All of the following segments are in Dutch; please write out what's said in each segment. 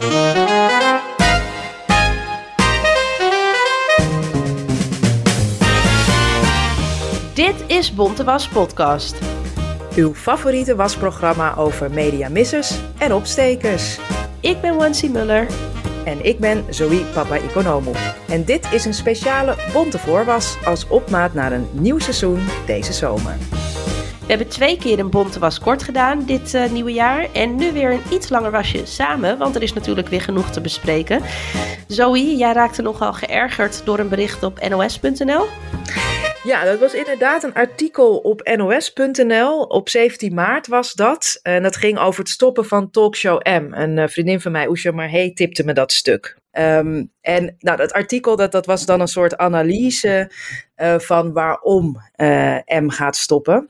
Dit is Bonte Was Podcast. Uw favoriete wasprogramma over mediamissers en opstekers. Ik ben Wancy Muller. En ik ben Zoe Papa Economo. En dit is een speciale bonte voorwas als opmaat naar een nieuw seizoen deze zomer. We hebben twee keer een bonte was kort gedaan dit uh, nieuwe jaar. En nu weer een iets langer wasje samen, want er is natuurlijk weer genoeg te bespreken. Zoe, jij raakte nogal geërgerd door een bericht op nos.nl. Ja, dat was inderdaad een artikel op nos.nl. Op 17 maart was dat. En dat ging over het stoppen van Talkshow M. Een uh, vriendin van mij, Oesha Marhey, tipte me dat stuk. Um, en nou, dat artikel dat, dat was dan een soort analyse uh, van waarom M gaat stoppen.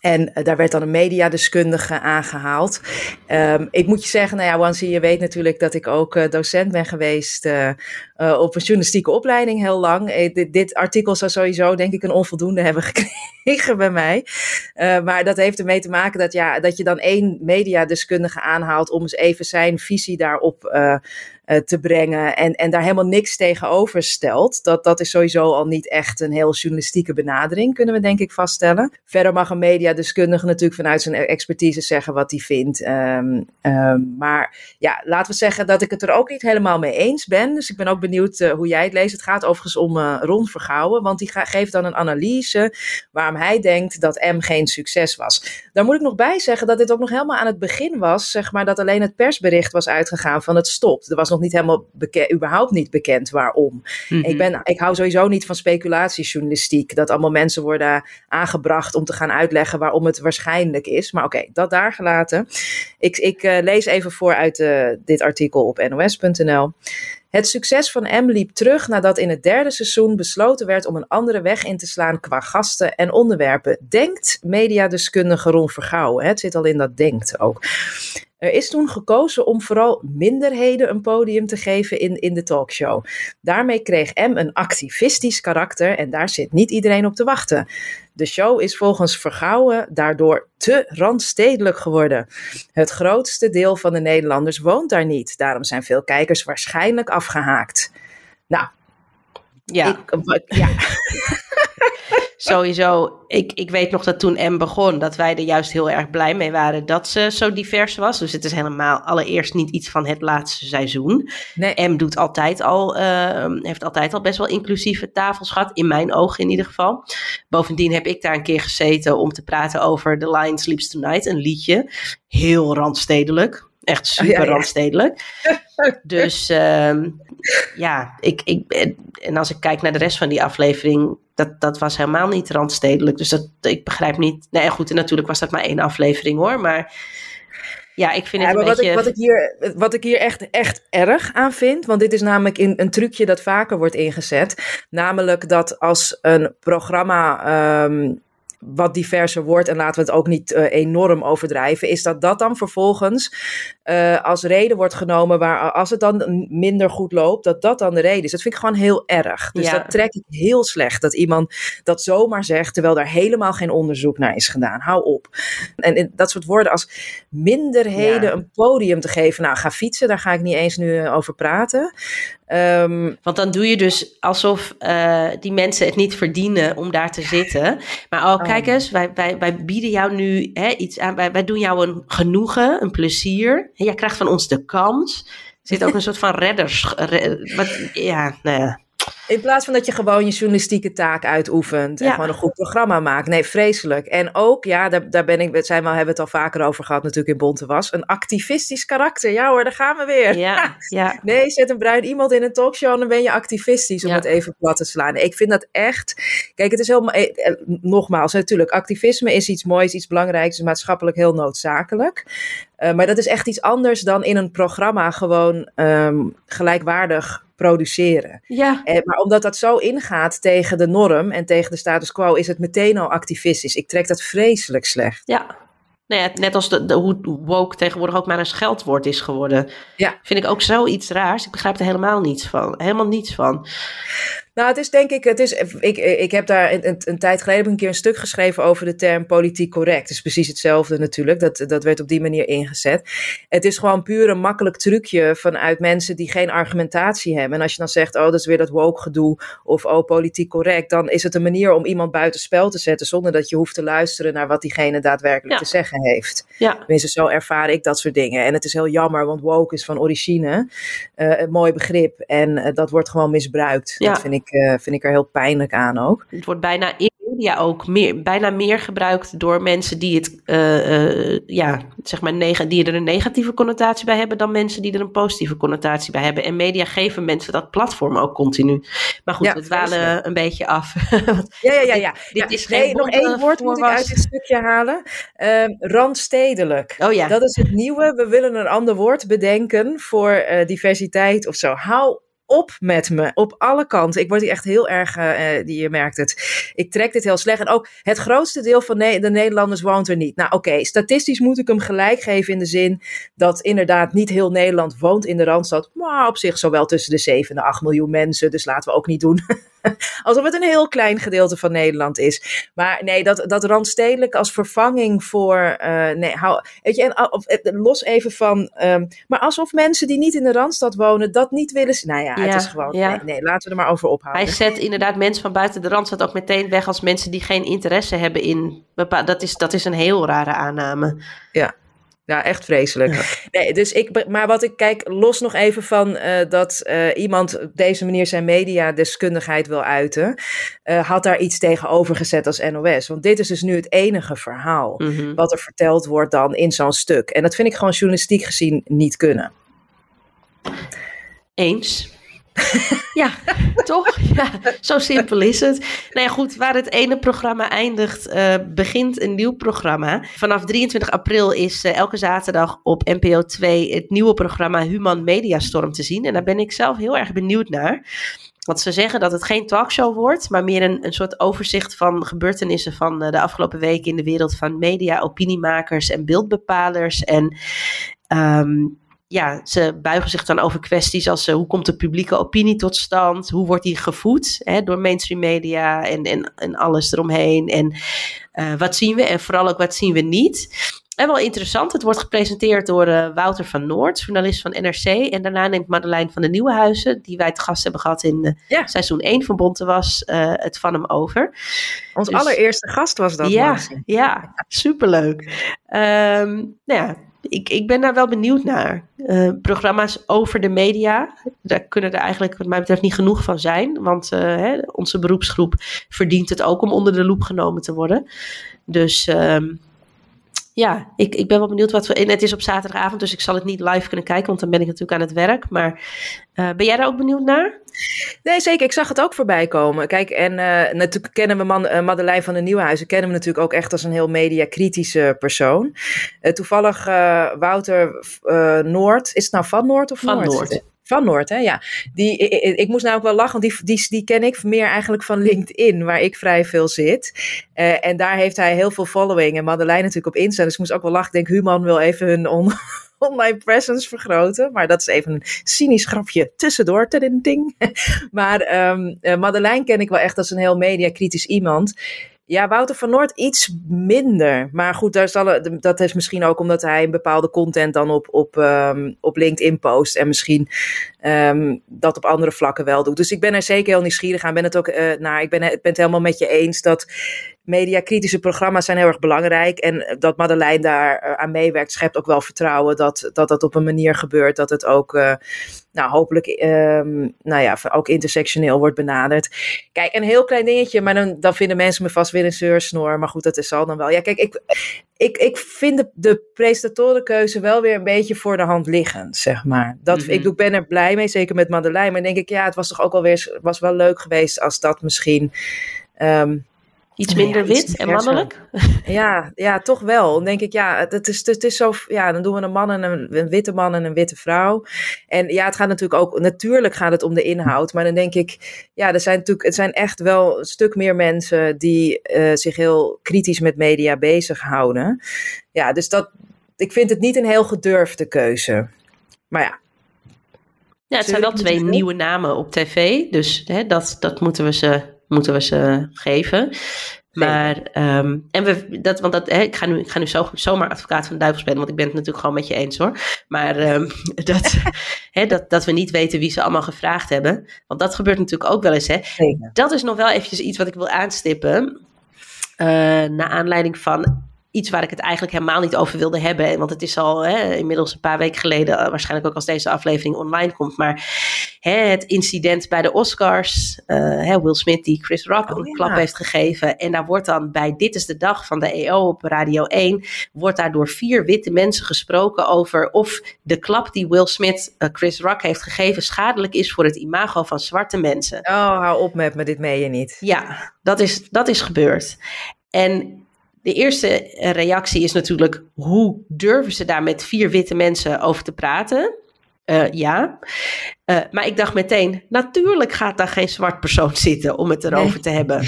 En uh, daar werd dan een mediadeskundige aangehaald. Um, ik moet je zeggen, nou ja, Wansi, je weet natuurlijk dat ik ook uh, docent ben geweest uh, op een journalistieke opleiding heel lang. Dit, dit, artikel zou sowieso, denk ik, een onvoldoende hebben gekregen bij mij. maar dat heeft ermee te maken dat, ja, dat je dan één mediadeskundige aanhaalt om eens even zijn visie daarop te brengen en, en daar helemaal niks tegenover stelt. Dat, dat is sowieso al niet echt een heel journalistieke benadering, kunnen we denk ik vaststellen. Verder mag een mediadeskundige natuurlijk vanuit zijn expertise zeggen wat hij vindt. Um, um, maar ja, laten we zeggen dat ik het er ook niet helemaal mee eens ben. Dus ik ben ook benieuwd uh, hoe jij het leest. Het gaat overigens om uh, Ron Vergouwen, want die geeft dan een analyse waarom hij denkt dat M geen succes was. Daar moet ik nog bij zeggen dat dit ook nog helemaal aan het begin was, zeg maar, dat alleen het persbericht was uitgegaan van het stopt. Er was nog niet helemaal bekend, überhaupt niet bekend waarom. Mm -hmm. ik, ben, ik hou sowieso niet van speculatiejournalistiek. Dat allemaal mensen worden aangebracht om te gaan uitleggen waarom het waarschijnlijk is. Maar oké, okay, dat daar gelaten. Ik, ik uh, lees even voor uit uh, dit artikel op nos.nl. Het succes van M liep terug nadat in het derde seizoen besloten werd om een andere weg in te slaan qua gasten en onderwerpen. Denkt mediadeskundige Ron Vergouwen. Het zit al in dat denkt ook. Er is toen gekozen om vooral minderheden een podium te geven in, in de talkshow. Daarmee kreeg M een activistisch karakter en daar zit niet iedereen op te wachten. De show is volgens Vergouwen daardoor te randstedelijk geworden. Het grootste deel van de Nederlanders woont daar niet. Daarom zijn veel kijkers waarschijnlijk afgehaakt. Nou, ja. Ik, ja. Sowieso, ik, ik weet nog dat toen M begon, dat wij er juist heel erg blij mee waren dat ze zo divers was. Dus het is helemaal allereerst niet iets van het laatste seizoen. Nee. M doet altijd al, uh, heeft altijd al best wel inclusieve tafels gehad, in mijn ogen in ieder geval. Bovendien heb ik daar een keer gezeten om te praten over The Lion Sleeps Tonight, een liedje. Heel randstedelijk. Echt super ja, ja. randstedelijk. dus uh, ja, ik, ik, en als ik kijk naar de rest van die aflevering, dat, dat was helemaal niet randstedelijk. Dus dat, ik begrijp niet. Nee, goed, en natuurlijk was dat maar één aflevering hoor. Maar ja, ik vind het ja, een wat beetje... Ik, wat, ik hier, wat ik hier echt, echt erg aan vind, want dit is namelijk in, een trucje dat vaker wordt ingezet. Namelijk dat als een programma... Um, wat diverser wordt, en laten we het ook niet uh, enorm overdrijven, is dat dat dan vervolgens uh, als reden wordt genomen waar als het dan minder goed loopt, dat dat dan de reden is. Dat vind ik gewoon heel erg. Dus ja. dat trek ik heel slecht, dat iemand dat zomaar zegt, terwijl daar helemaal geen onderzoek naar is gedaan. Hou op. En, en dat soort woorden als minderheden ja. een podium te geven. Nou, ga fietsen, daar ga ik niet eens nu over praten. Um, Want dan doe je dus alsof uh, die mensen het niet verdienen om daar te zitten. Maar oh, kijk eens, wij, wij, wij bieden jou nu hè, iets aan. Wij, wij doen jou een genoegen, een plezier. En jij krijgt van ons de kans. Er zit ook een soort van redders. Red, wat, ja, nou ja. In plaats van dat je gewoon je journalistieke taak uitoefent en gewoon een goed programma maakt. Nee, vreselijk. En ook, ja, daar, daar ben ik, zijn we, hebben we het al vaker over gehad natuurlijk in Bonte was, een activistisch karakter. Ja hoor, daar gaan we weer. Ja, ja. Nee, zet een bruin iemand in een talkshow en dan ben je activistisch om het even plat te slaan. Ik vind dat echt, kijk, het is helemaal, eh, eh, nogmaals, natuurlijk, activisme is iets moois, iets belangrijks, is maatschappelijk heel noodzakelijk. Uh, maar dat is echt iets anders dan in een programma gewoon um, gelijkwaardig produceren. Ja. Eh, maar omdat dat zo ingaat tegen de norm en tegen de status quo, is het meteen al activistisch. Ik trek dat vreselijk slecht. Ja. Nou ja, net als de, de, hoe woke tegenwoordig ook maar een scheldwoord is geworden. Ja. Vind ik ook zoiets raars. Ik begrijp er helemaal niets van. Helemaal niets van. Nou, het is denk ik, het is, ik, ik heb daar een, een, tijd geleden een keer een stuk geschreven over de term politiek correct. Het is precies hetzelfde natuurlijk, dat, dat werd op die manier ingezet. Het is gewoon puur een makkelijk trucje vanuit mensen die geen argumentatie hebben. En als je dan zegt, oh dat is weer dat woke gedoe of oh politiek correct, dan is het een manier om iemand buitenspel te zetten zonder dat je hoeft te luisteren naar wat diegene daadwerkelijk te zeggen heeft. Ja. Tenminste, zo ervaar ik dat soort dingen. En het is heel jammer, want woke is van origine uh, een mooi begrip en uh, dat wordt gewoon misbruikt. Ja. Dat vind ik uh, vind ik er heel pijnlijk aan ook. Het wordt bijna in media ook meer, bijna meer gebruikt door mensen die het, uh, uh, ja, zeg maar, die er een negatieve connotatie bij hebben dan mensen die er een positieve connotatie bij hebben. En media geven mensen dat platform ook continu. Maar goed, ja, we dwalen een beetje af. ja, ja, ja. ja. Dit, is nee, nog één woord moet ik uit dit stukje halen. Um, randstedelijk. Oh ja. Dat is het nieuwe. We willen een ander woord bedenken voor diversiteit of zo. Hou op met me. Op alle kanten. Ik word hier echt heel erg, uh, die, je merkt het. Ik trek dit heel slecht. En ook het grootste deel van de Nederlanders woont er niet. Nou oké, statistisch moet ik hem gelijk geven in de zin dat inderdaad niet heel Nederland woont in de Randstad. Maar op zich zowel tussen de 7 en 8 miljoen mensen. Dus laten we ook niet doen alsof het een heel klein gedeelte van Nederland is. Maar nee, dat, dat randstedelijk als vervanging voor. Uh, nee, hou, weet je, en, los even van. Um, maar alsof mensen die niet in de randstad wonen dat niet willen. Nou ja, ja het is gewoon. Ja. Nee, nee, laten we er maar over ophouden. Hij zet inderdaad mensen van buiten de randstad ook meteen weg als mensen die geen interesse hebben in. Dat is, dat is een heel rare aanname. Ja. Ja, echt vreselijk. Nee, dus ik, maar wat ik kijk, los nog even van uh, dat uh, iemand op deze manier zijn mediadeskundigheid wil uiten, uh, had daar iets tegenover gezet als NOS. Want dit is dus nu het enige verhaal mm -hmm. wat er verteld wordt dan in zo'n stuk. En dat vind ik gewoon journalistiek gezien niet kunnen. Eens. Ja, toch? Ja, zo simpel is het. Nou ja, goed, waar het ene programma eindigt, uh, begint een nieuw programma. Vanaf 23 april is uh, elke zaterdag op NPO 2 het nieuwe programma Human Mediastorm te zien. En daar ben ik zelf heel erg benieuwd naar. Want ze zeggen dat het geen talkshow wordt, maar meer een, een soort overzicht van gebeurtenissen van uh, de afgelopen weken in de wereld van media, opiniemakers en beeldbepalers. En um, ja, ze buigen zich dan over kwesties als uh, hoe komt de publieke opinie tot stand? Hoe wordt die gevoed hè, door mainstream media en, en, en alles eromheen? En uh, wat zien we en vooral ook wat zien we niet? En wel interessant, het wordt gepresenteerd door uh, Wouter van Noord, journalist van NRC. En daarna neemt Madeleine van de Nieuwenhuizen, die wij te gast hebben gehad in ja. seizoen 1 van Bonte was, het van hem over. Ons dus, allereerste gast was dat. Ja, ja superleuk. Um, nou ja, ik, ik ben daar wel benieuwd naar. Uh, programma's over de media, daar kunnen er eigenlijk wat mij betreft niet genoeg van zijn. Want uh, hè, onze beroepsgroep verdient het ook om onder de loep genomen te worden. Dus um, ja, ik, ik ben wel benieuwd wat we. En het is op zaterdagavond, dus ik zal het niet live kunnen kijken, want dan ben ik natuurlijk aan het werk. Maar uh, ben jij daar ook benieuwd naar? Nee, zeker. Ik zag het ook voorbij komen. Kijk, en uh, natuurlijk kennen we Man, uh, Madeleine van de Nieuwhuizen, kennen we natuurlijk ook echt als een heel mediakritische persoon. toevallig Wouter Noord, is het nou van Noord of van Noord? Noord. Van Noord, hè? Ja. Die, ik, moest nou ook wel lachen, want die, die, die ken ik meer eigenlijk van LinkedIn, waar ik vrij veel zit. Uh, en daar heeft hij heel veel following. En Madeleine natuurlijk op Insta. Dus ik moest ook wel lachen. Ik denk, Human wil even hun on, online presence vergroten. Maar dat is even een cynisch grapje tussendoor. Ding. maar um, Madeleine ken ik wel echt als een heel mediakritisch iemand. Ja, Wouter van Noord iets minder. Maar goed, daar zal, dat is misschien ook omdat hij een bepaalde content dan op, op, um, op LinkedIn post. En misschien um, dat op andere vlakken wel doet. Dus ik ben er zeker heel nieuwsgierig aan. Ben het ook, uh, nou, ik ben, ben het helemaal met je eens dat mediakritische programma's zijn heel erg belangrijk. En dat Madeleine daar aan meewerkt, schept ook wel vertrouwen dat, dat dat op een manier gebeurt dat het ook nou, hopelijk um, nou ja, ook intersectioneel wordt benaderd. Kijk, een heel klein dingetje, maar dan, dan vinden mensen me vast weer een zeursnoor. Maar goed, dat is al dan wel. Ja, kijk, ik, ik, ik vind de, de presentatorenkeuze wel weer een beetje voor de hand liggend, zeg maar. Dat, mhm. Ik ben er blij mee, zeker met Madeleine. Maar denk ik, ja, het was toch ook alweer was wel leuk geweest als dat misschien... Um, Iets minder wit en mannelijk? Ja, ja, toch wel. Dan denk ik, ja, het is, het is zo, ja, dan doen we een man en een, een, witte man en een witte vrouw. En ja, het gaat natuurlijk ook, natuurlijk gaat het om de inhoud. Maar dan denk ik, ja, er zijn natuurlijk, het zijn echt wel een stuk meer mensen die uh, zich heel kritisch met media bezighouden. Ja, dus dat, ik vind het niet een heel gedurfde keuze. Maar ja, ja, het zijn wel twee nieuwe namen op tv, dus hè, dat, dat moeten we ze moeten we ze geven. Maar, um, en we, dat, want dat, hè, ik ga nu, ik ga nu zo, zomaar advocaat van de duivel spelen, want ik ben het natuurlijk gewoon met je eens hoor. Maar um, dat, hè, dat, dat we niet weten wie ze allemaal gevraagd hebben. Want dat gebeurt natuurlijk ook wel eens. Hè. Dat is nog wel eventjes iets wat ik wil aanstippen. Uh, naar aanleiding van iets waar ik het eigenlijk helemaal niet over wilde hebben. Want het is al hè, inmiddels een paar weken geleden, eh, waarschijnlijk ook als deze aflevering online komt. Maar hè, het incident bij de Oscars. Uh, hè, Will Smith die Chris Rock oh, een klap heeft gegeven. En daar wordt dan bij Dit is de Dag van de EO op Radio 1. Wordt daar door vier witte mensen gesproken over of de klap die Will Smith uh, Chris Rock heeft gegeven schadelijk is voor het imago van zwarte mensen. Oh, hou op met me, dit meen je niet. Ja, dat is, dat is gebeurd. En de eerste reactie is natuurlijk: hoe durven ze daar met vier witte mensen over te praten? Uh, ja. Uh, maar ik dacht meteen, natuurlijk gaat daar geen zwart persoon zitten om het erover te hebben.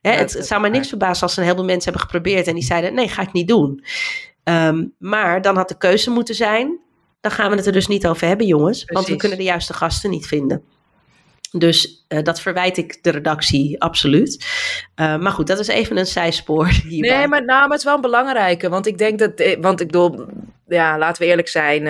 Hè, het, het, zou mij niks verbazen als een heleboel mensen hebben geprobeerd en die zeiden, nee, ga ik niet doen. Um, maar dan had de keuze moeten zijn, dan gaan we het er dus niet over hebben, jongens. Precies. Want we kunnen de juiste gasten niet vinden. Dus uh, dat verwijt ik de redactie absoluut. Uh, maar goed, dat is even een zijspoor. Nee, maar, nou, maar het is wel een belangrijke. Want ik denk dat, eh, want ik bedoel, ja, laten we eerlijk zijn.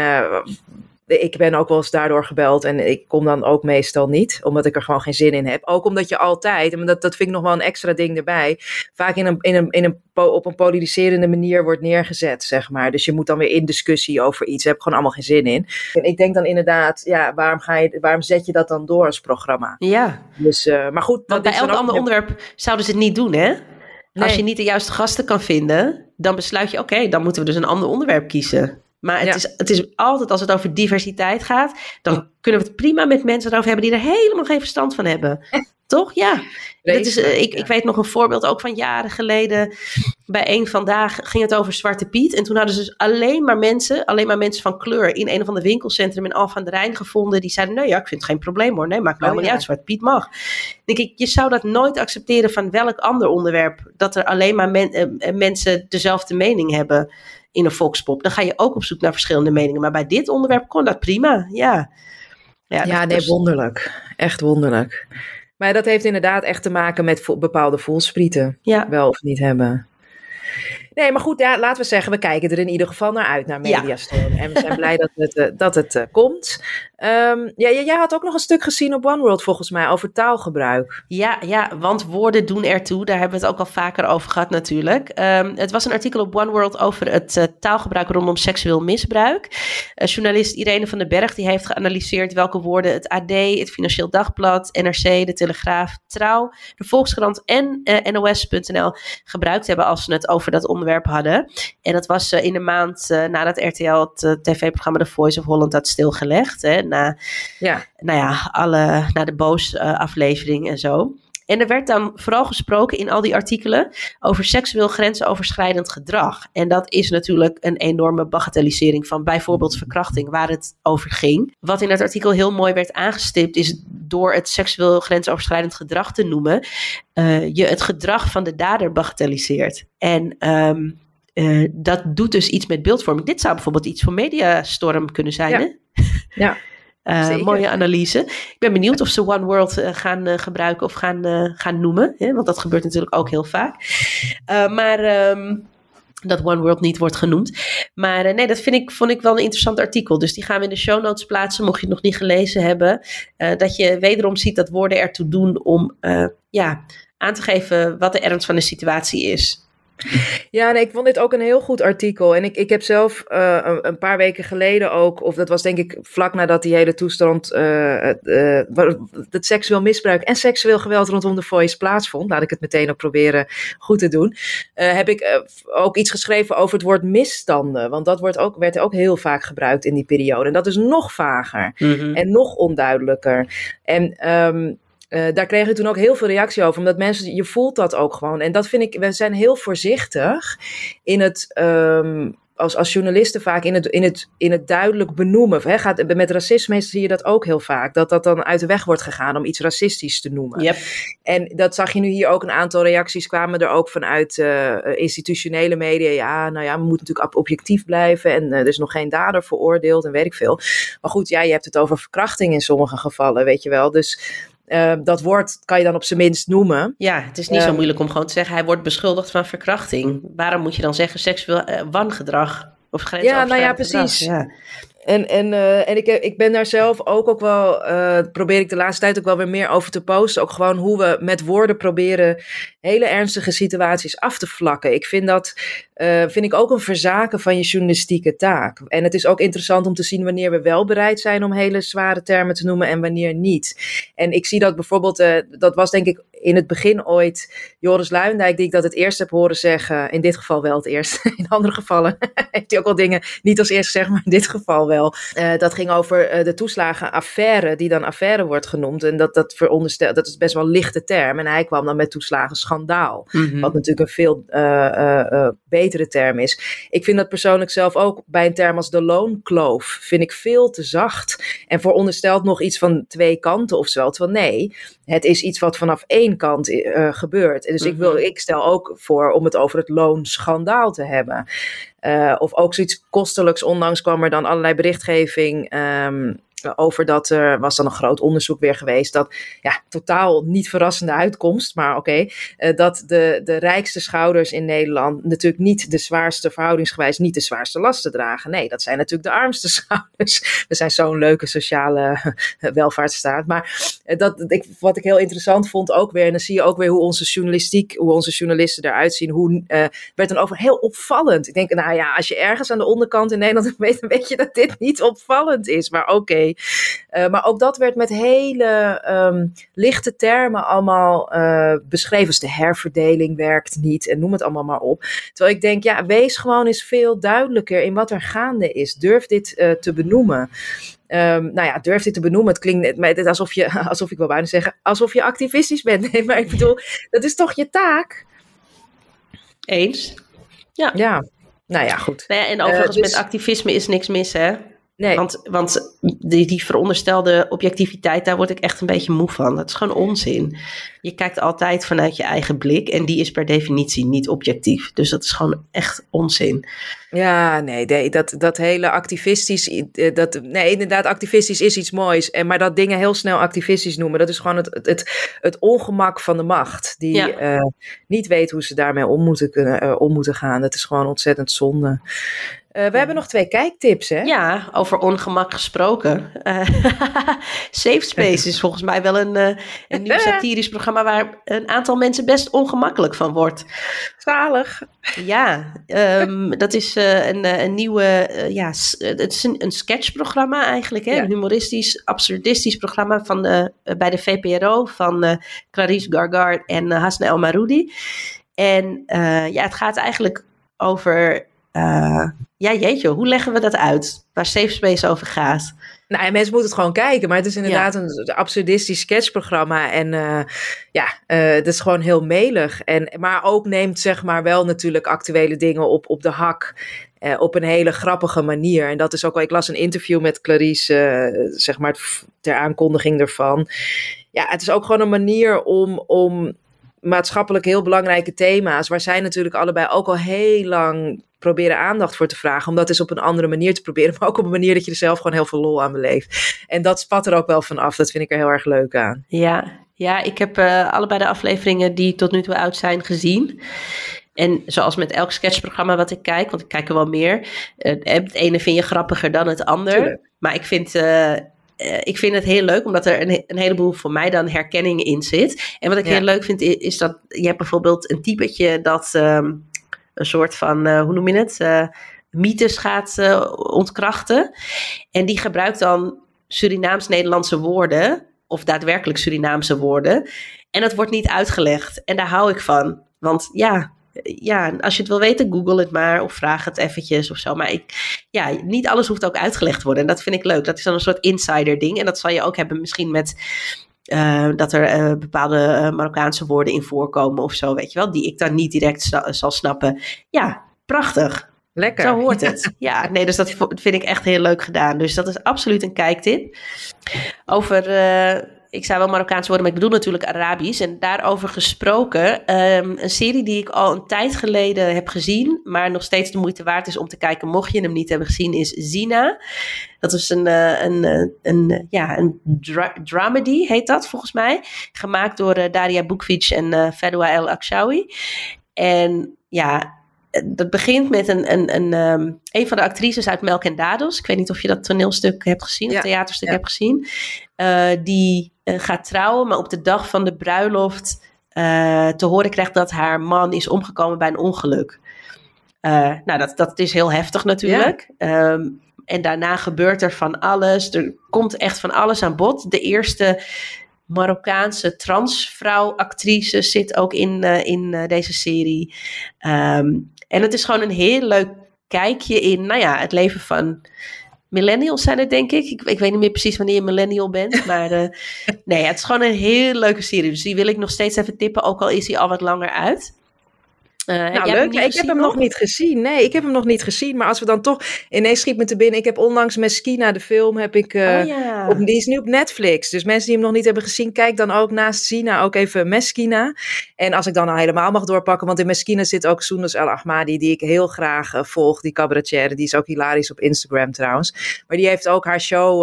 Ik ben ook wel eens daardoor gebeld en ik kom dan ook meestal niet, omdat ik er gewoon geen zin in heb. Ook omdat je altijd, en dat, dat vind ik nog wel een extra ding erbij, vaak in een, in een, in een, op een polariserende manier wordt neergezet, zeg maar. Dus je moet dan weer in discussie over iets, daar heb ik gewoon allemaal geen zin in. En ik denk dan inderdaad, ja, waarom, ga je, waarom zet je dat dan door als programma? Ja. Dus, uh, maar goed. Want bij elk ander onderwerp zouden ze het niet doen, hè? Als je niet de juiste gasten kan vinden, dan besluit je, oké, dan moeten we dus een ander onderwerp kiezen. Maar het, is, het is altijd als het over diversiteit gaat, dan kunnen we het prima met mensen erover hebben die er helemaal geen verstand van hebben. Toch? Ja. Dat is, uh, ik, ik weet nog een voorbeeld ook van jaren geleden. Bij een vandaag ging het over Zwarte Piet. En toen hadden ze dus alleen maar mensen, alleen maar mensen van kleur in een of ander winkelcentrum in Alphen aan de Rijn gevonden. Die zeiden: Nee, ja, ik vind het geen probleem hoor. Nee, maakt me oh, helemaal niet uit. Zwarte Piet mag. denk ik, je zou dat nooit accepteren van welk ander onderwerp. Dat er alleen maar men, uh, mensen dezelfde mening hebben in een volkspop. Dan ga je ook op zoek naar verschillende meningen. Maar bij dit onderwerp kon dat prima. Ja, ja, ja nee, wonderlijk. Echt wonderlijk. Maar dat heeft inderdaad echt te maken met bepaalde voelsprieten. Ja. Wel of niet hebben. Nee, maar goed, ja, laten we zeggen, we kijken er in ieder geval naar uit, naar Mediastorm. En we zijn blij dat het, uh, dat het uh, komt. Um, ja, jij had ook nog een stuk gezien op One World volgens mij over taalgebruik. Ja, ja, want woorden doen ertoe. Daar hebben we het ook al vaker over gehad natuurlijk. Um, het was een artikel op One World over het uh, taalgebruik rondom seksueel misbruik. journalist Irene van den Berg die heeft geanalyseerd welke woorden het AD, het Financieel Dagblad, NRC, de Telegraaf, Trouw, de Volkskrant en NOS.nl gebruikt hebben als ze het over dat onderwerp hadden. En dat was in de maand nadat RTL het tv-programma The Voice of Holland had stilgelegd. Hè, na, ja. Nou ja, alle, na de Boos-aflevering en zo. En er werd dan vooral gesproken in al die artikelen over seksueel grensoverschrijdend gedrag. En dat is natuurlijk een enorme bagatellisering van bijvoorbeeld verkrachting, waar het over ging. Wat in het artikel heel mooi werd aangestipt, is door het seksueel grensoverschrijdend gedrag te noemen, uh, je het gedrag van de dader bagatelliseert. En um, uh, dat doet dus iets met beeldvorming. Dit zou bijvoorbeeld iets voor Mediastorm kunnen zijn. Ja. Hè? ja. Uh, mooie analyse. Ik ben benieuwd of ze One World uh, gaan uh, gebruiken of gaan, gaan noemen. Hè? Want dat gebeurt natuurlijk ook heel vaak. maar um, dat One World niet wordt genoemd. Maar nee, dat vind ik, vond ik wel een interessant artikel. Dus die gaan we in de show notes plaatsen, mocht je het nog niet gelezen hebben. dat je wederom ziet dat woorden ertoe doen om ja, aan te geven wat de ernst van de situatie is. Ja, nee, ik vond dit ook een heel goed artikel. En ik, ik heb zelf uh, een, een, paar weken geleden ook, of dat was denk ik vlak nadat die hele toestand, uh, uh, het seksueel misbruik en seksueel geweld rondom de Voice plaatsvond, laat ik het meteen ook proberen goed te doen, heb ik ook iets geschreven over het woord misstanden. Want dat wordt ook, werd ook heel vaak gebruikt in die periode. En dat is nog vager mm -hmm. en nog onduidelijker. En um, uh, daar kreeg ik toen ook heel veel reactie over, omdat mensen, je voelt dat ook gewoon. En dat vind ik, we zijn heel voorzichtig in het, um, als, als journalisten vaak in het, in het, in het duidelijk benoemen. Hè, gaat, met racisme zie je dat ook heel vaak, dat dat dan uit de weg wordt gegaan om iets racistisch te noemen. Yep. En dat zag je nu hier ook, een aantal reacties kwamen er ook vanuit uh, institutionele media. Ja, nou ja, we moeten natuurlijk objectief blijven en uh, er is nog geen dader veroordeeld en weet ik veel. Maar goed, ja, je hebt het over verkrachting in sommige gevallen, weet je wel. Dus uh, dat woord kan je dan op zijn minst noemen. Ja, het is niet zo moeilijk om gewoon te zeggen: hij wordt beschuldigd van verkrachting. Waarom moet je dan zeggen seksueel uh, wangedrag? Of ja, nou ja, precies. Ja. En, en, uh, en ik, ik ben daar zelf ook, ook wel, uh, probeer ik de laatste tijd ook wel weer meer over te posten. Ook gewoon hoe we met woorden proberen hele ernstige situaties af te vlakken. Ik vind dat, uh, vind ik ook een verzaken van je journalistieke taak. En het is ook interessant om te zien wanneer we wel bereid zijn om hele zware termen te noemen en wanneer niet. En ik zie dat bijvoorbeeld, dat was denk ik in het begin ooit Joris Luindijk, die ik dat het eerst heb horen zeggen. In dit geval wel het eerst. In andere gevallen heeft hij ook wel dingen niet als eerst gezegd, maar in dit geval wel. Uh, dat ging over uh, de toeslagenaffaire, die dan affaire wordt genoemd. En dat, dat veronderstelt, dat is best wel een lichte term. En hij kwam dan met toeslagen schandaal. Mm -hmm. Wat natuurlijk een veel uh, betere term is. Ik vind dat persoonlijk zelf ook bij een term als de loonkloof, vind ik veel te zacht. En veronderstelt nog iets van twee kanten of zo. Terwijl nee, het is iets wat vanaf één kant uh, gebeurt. Dus mm -hmm. ik, wil, ik stel ook voor om het over het loonschandaal te hebben. Uh, of ook zoiets kostelijks. Onlangs kwam er dan allerlei berichtgeving um, over dat er was dan een groot onderzoek weer geweest. Dat ja, totaal niet verrassende uitkomst, maar oké. Uh, dat de, de rijkste schouders in Nederland natuurlijk niet de zwaarste, verhoudingsgewijs niet de zwaarste lasten dragen. Nee, dat zijn natuurlijk de armste schouders. We zijn zo'n leuke sociale welvaartsstaat. Maar dat, ik, wat ik heel interessant vond ook weer, en dan zie je ook weer hoe onze journalistiek, hoe onze journalisten eruit zien, hoe werd dan over heel opvallend. Ik denk, nou ja, als je ergens aan de onderkant in Nederland weet, dan weet je dat dit niet opvallend is. Maar oké. Uh, maar ook dat werd met hele um, lichte termen allemaal uh, beschreven. Dus de herverdeling werkt niet en noem het allemaal maar op. Terwijl ik denk, ja, wees gewoon eens veel duidelijker in wat er gaande is. Durf dit uh, te benoemen. Um, nou ja, durf dit te benoemen. Het klinkt alsof je, alsof ik wil bijna zeggen, alsof je activistisch bent. Nee, maar ik bedoel, dat is toch je taak? Eens. Ja. Ja. Nou ja, goed. Nou ja, en overigens, dus... met activisme is niks mis, hè? Nee. Want, want die, die veronderstelde objectiviteit, daar word ik echt een beetje moe van. Dat is gewoon onzin. Je kijkt altijd vanuit je eigen blik en die is per definitie niet objectief. Dus dat is gewoon echt onzin. Ja, nee, nee dat, dat hele activistisch, dat, nee, inderdaad, activistisch is iets moois. En, maar dat dingen heel snel activistisch noemen, dat is gewoon het, het, het ongemak van de macht. Die ja. uh, niet weet hoe ze daarmee om moeten, kunnen, uh, om moeten gaan. Dat is gewoon ontzettend zonde. Uh, we hebben nog twee kijktips, hè? Ja, over ongemak gesproken. Uh, Safe Space is volgens mij wel een, uh, een nieuw satirisch programma waar een aantal mensen best ongemakkelijk van wordt. Ja, um, dat is een, een nieuwe, ja, het is een, een sketchprogramma eigenlijk, hè? Ja. Een humoristisch, absurdistisch programma van de, bij de VPRO van Clarice Gargard en Hasna El Maroudi. En ja, het gaat eigenlijk over ja, jeetje, hoe leggen we dat uit? Waar Safe Space over gaat? Nou, en mensen moeten het gewoon kijken. Maar het is inderdaad ja. een absurdistisch sketchprogramma. En uh, ja, uh, dat is gewoon heel melig. En, maar ook neemt zeg maar wel natuurlijk actuele dingen op, op de hak. Uh, op een hele grappige manier. En dat is ook wel... Ik las een interview met Clarice, zeg maar ter aankondiging ervan. Ja, het is ook gewoon een manier om... om maatschappelijk heel belangrijke thema's, waar zij natuurlijk allebei ook al heel lang proberen aandacht voor te vragen. Om dat eens op een andere manier te proberen. Maar ook op een manier dat je er zelf gewoon heel veel lol aan beleeft. En dat spat er ook wel van af. Dat vind ik er heel erg leuk aan. Ja, ja ik heb uh, allebei de afleveringen die tot nu toe uit zijn gezien. En zoals met elk sketchprogramma wat ik kijk, want ik kijk er wel meer. Uh, het ene vind je grappiger dan het ander. Tuurlijk. Maar ik vind uh, eh, ik vind het heel leuk, omdat er een, een, heleboel voor mij dan herkenning in zit. En wat ik heel leuk vind, is, dat je hebt bijvoorbeeld een typetje dat ehm, een soort van, uh, hoe noem je het, uh, mythes gaat ontkrachten. En die gebruikt dan Surinaams-Nederlandse woorden, of daadwerkelijk Surinaamse woorden. En dat wordt niet uitgelegd. En daar hou ik van. Want ja, ja, als je het wil weten, google het maar of vraag het eventjes of zo. Maar ik, ja, niet alles hoeft ook uitgelegd te worden. En dat vind ik leuk. Dat is dan een soort insider ding. En dat zal je ook hebben misschien met uh, dat er uh, bepaalde uh, Marokkaanse woorden in voorkomen of zo, weet je wel. Die ik dan niet direct zal snappen. Ja, prachtig. Lekker. Zo hoort het. Ja, nee, dus dat vind ik echt heel leuk gedaan. Dus dat is absoluut een kijktip. Over ik zou wel Marokkaans worden, maar ik bedoel natuurlijk Arabisch. En daarover gesproken, um, een serie die ik al een tijd geleden heb gezien, maar nog steeds de moeite waard is om te kijken, mocht je hem niet hebben gezien, is Zina. Dat is een, uh, een, uh, een, ja, een dra dramedy, heet dat volgens mij. Gemaakt door uh, Daria Bukvic en uh, Fedwa El Akshawi. En ja, dat begint met een, een, een, um, een van de actrices uit Melk en Dados. Ik weet niet of je dat toneelstuk hebt gezien, ja. of theaterstuk hebt gezien. Uh, die gaat trouwen, maar op de dag van de bruiloft uh, te horen krijgt dat haar man is omgekomen bij een ongeluk. nou, dat, dat is heel heftig natuurlijk. Ja. Um, en daarna gebeurt er van alles. Er komt echt van alles aan bod. De eerste Marokkaanse transvrouw-actrice zit ook in, in deze serie. Um, en het is gewoon een heel leuk kijkje in, nou ja, het leven van millennials zijn het, denk ik. ik. Ik, weet niet meer precies wanneer je millennial bent. Maar uh, nee, het is gewoon een heel leuke serie. Dus die wil ik nog steeds even tippen, ook al is hij al wat langer uit. Uh, nou, leuk. ik heb hem nog niet gezien. Nee, ik heb hem nog niet gezien. Maar als we dan toch ineens schiet me te binnen. Ik heb onlangs Meskina, de film, heb ik. Uh, oh, ja. op, die is nu op Netflix. Dus mensen die hem nog niet hebben gezien, kijk dan ook naast Sina ook even Meskina. En als ik dan al helemaal mag doorpakken, want in Meskina zit ook Soendas El Ahmadi, die ik heel graag uh, volg, die cabaretier. Die is ook hilarisch op Instagram trouwens. Maar die heeft ook haar show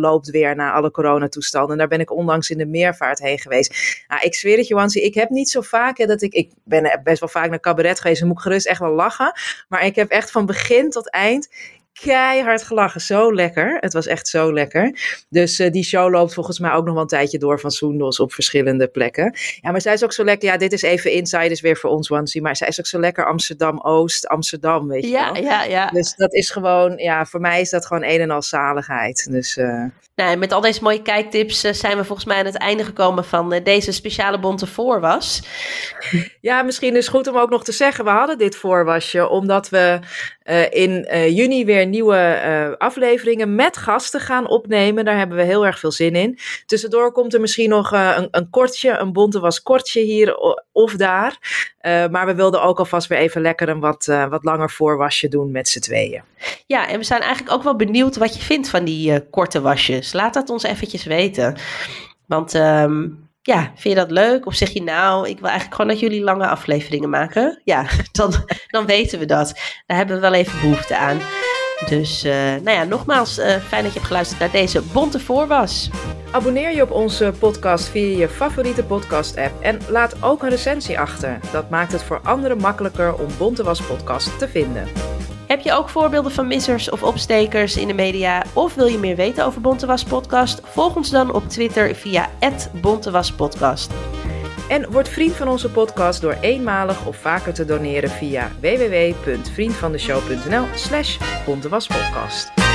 loopt weer na alle coronatoestanden. En daar ben ik onlangs in de meervaart heen geweest. Nou, ik zweer het, Johansie, ik heb niet zo vaak hè, dat ik. Ik ben best wel vaak vaak naar cabaret geweest en moet ik gerust echt wel lachen. Maar ik heb echt van begin tot eind keihard gelachen. Zo lekker. Het was echt zo lekker. Dus uh, die show loopt volgens mij ook nog wel een tijdje door van Soendos op verschillende plekken. Ja, maar zij is ook zo lekker. Ja, dit is even insiders weer voor ons, Wansie. Maar zij is ook zo lekker Amsterdam-Oost, Amsterdam, weet je ja, wel. Ja, ja. Dus dat is gewoon, ja, voor mij is dat gewoon een en al zaligheid. Dus... Uh... Nou, met al deze mooie kijktips uh, zijn we volgens mij aan het einde gekomen van deze speciale bonte voorwas. Ja, misschien is het goed om ook nog te zeggen, we hadden dit voorwasje omdat we in juni weer nieuwe afleveringen met gasten gaan opnemen. Daar hebben we heel erg veel zin in. Tussendoor komt er misschien nog een, een, kortje, een bonte was kortje hier of daar. Maar we wilden ook alvast weer even lekker een wat, wat langer voorwasje doen met z'n tweeën. Ja, en we zijn eigenlijk ook wel benieuwd wat je vindt van die korte wasjes. Laat dat ons eventjes weten. Want um, ja, vind je dat leuk? Of zeg je nou, ik wil eigenlijk gewoon dat jullie lange afleveringen maken? Ja, dan, dan weten we dat. Daar hebben we wel even behoefte aan. Dus uh, nou ja, nogmaals, uh, fijn dat je hebt geluisterd naar deze Bonte Voorwas. Abonneer je op onze podcast via je favoriete podcast-app en laat ook een recensie achter. Dat maakt het voor anderen makkelijker om Bonte Was podcast te vinden. Heb je ook voorbeelden van missers of opstekers in de media? Of wil je meer weten over Bontewas Podcast? Volg ons dan op Twitter via @bontewaspodcast. En word vriend van onze podcast door eenmalig of vaker te doneren via www.vriendvandeshow.nl slash bontewaspodcast.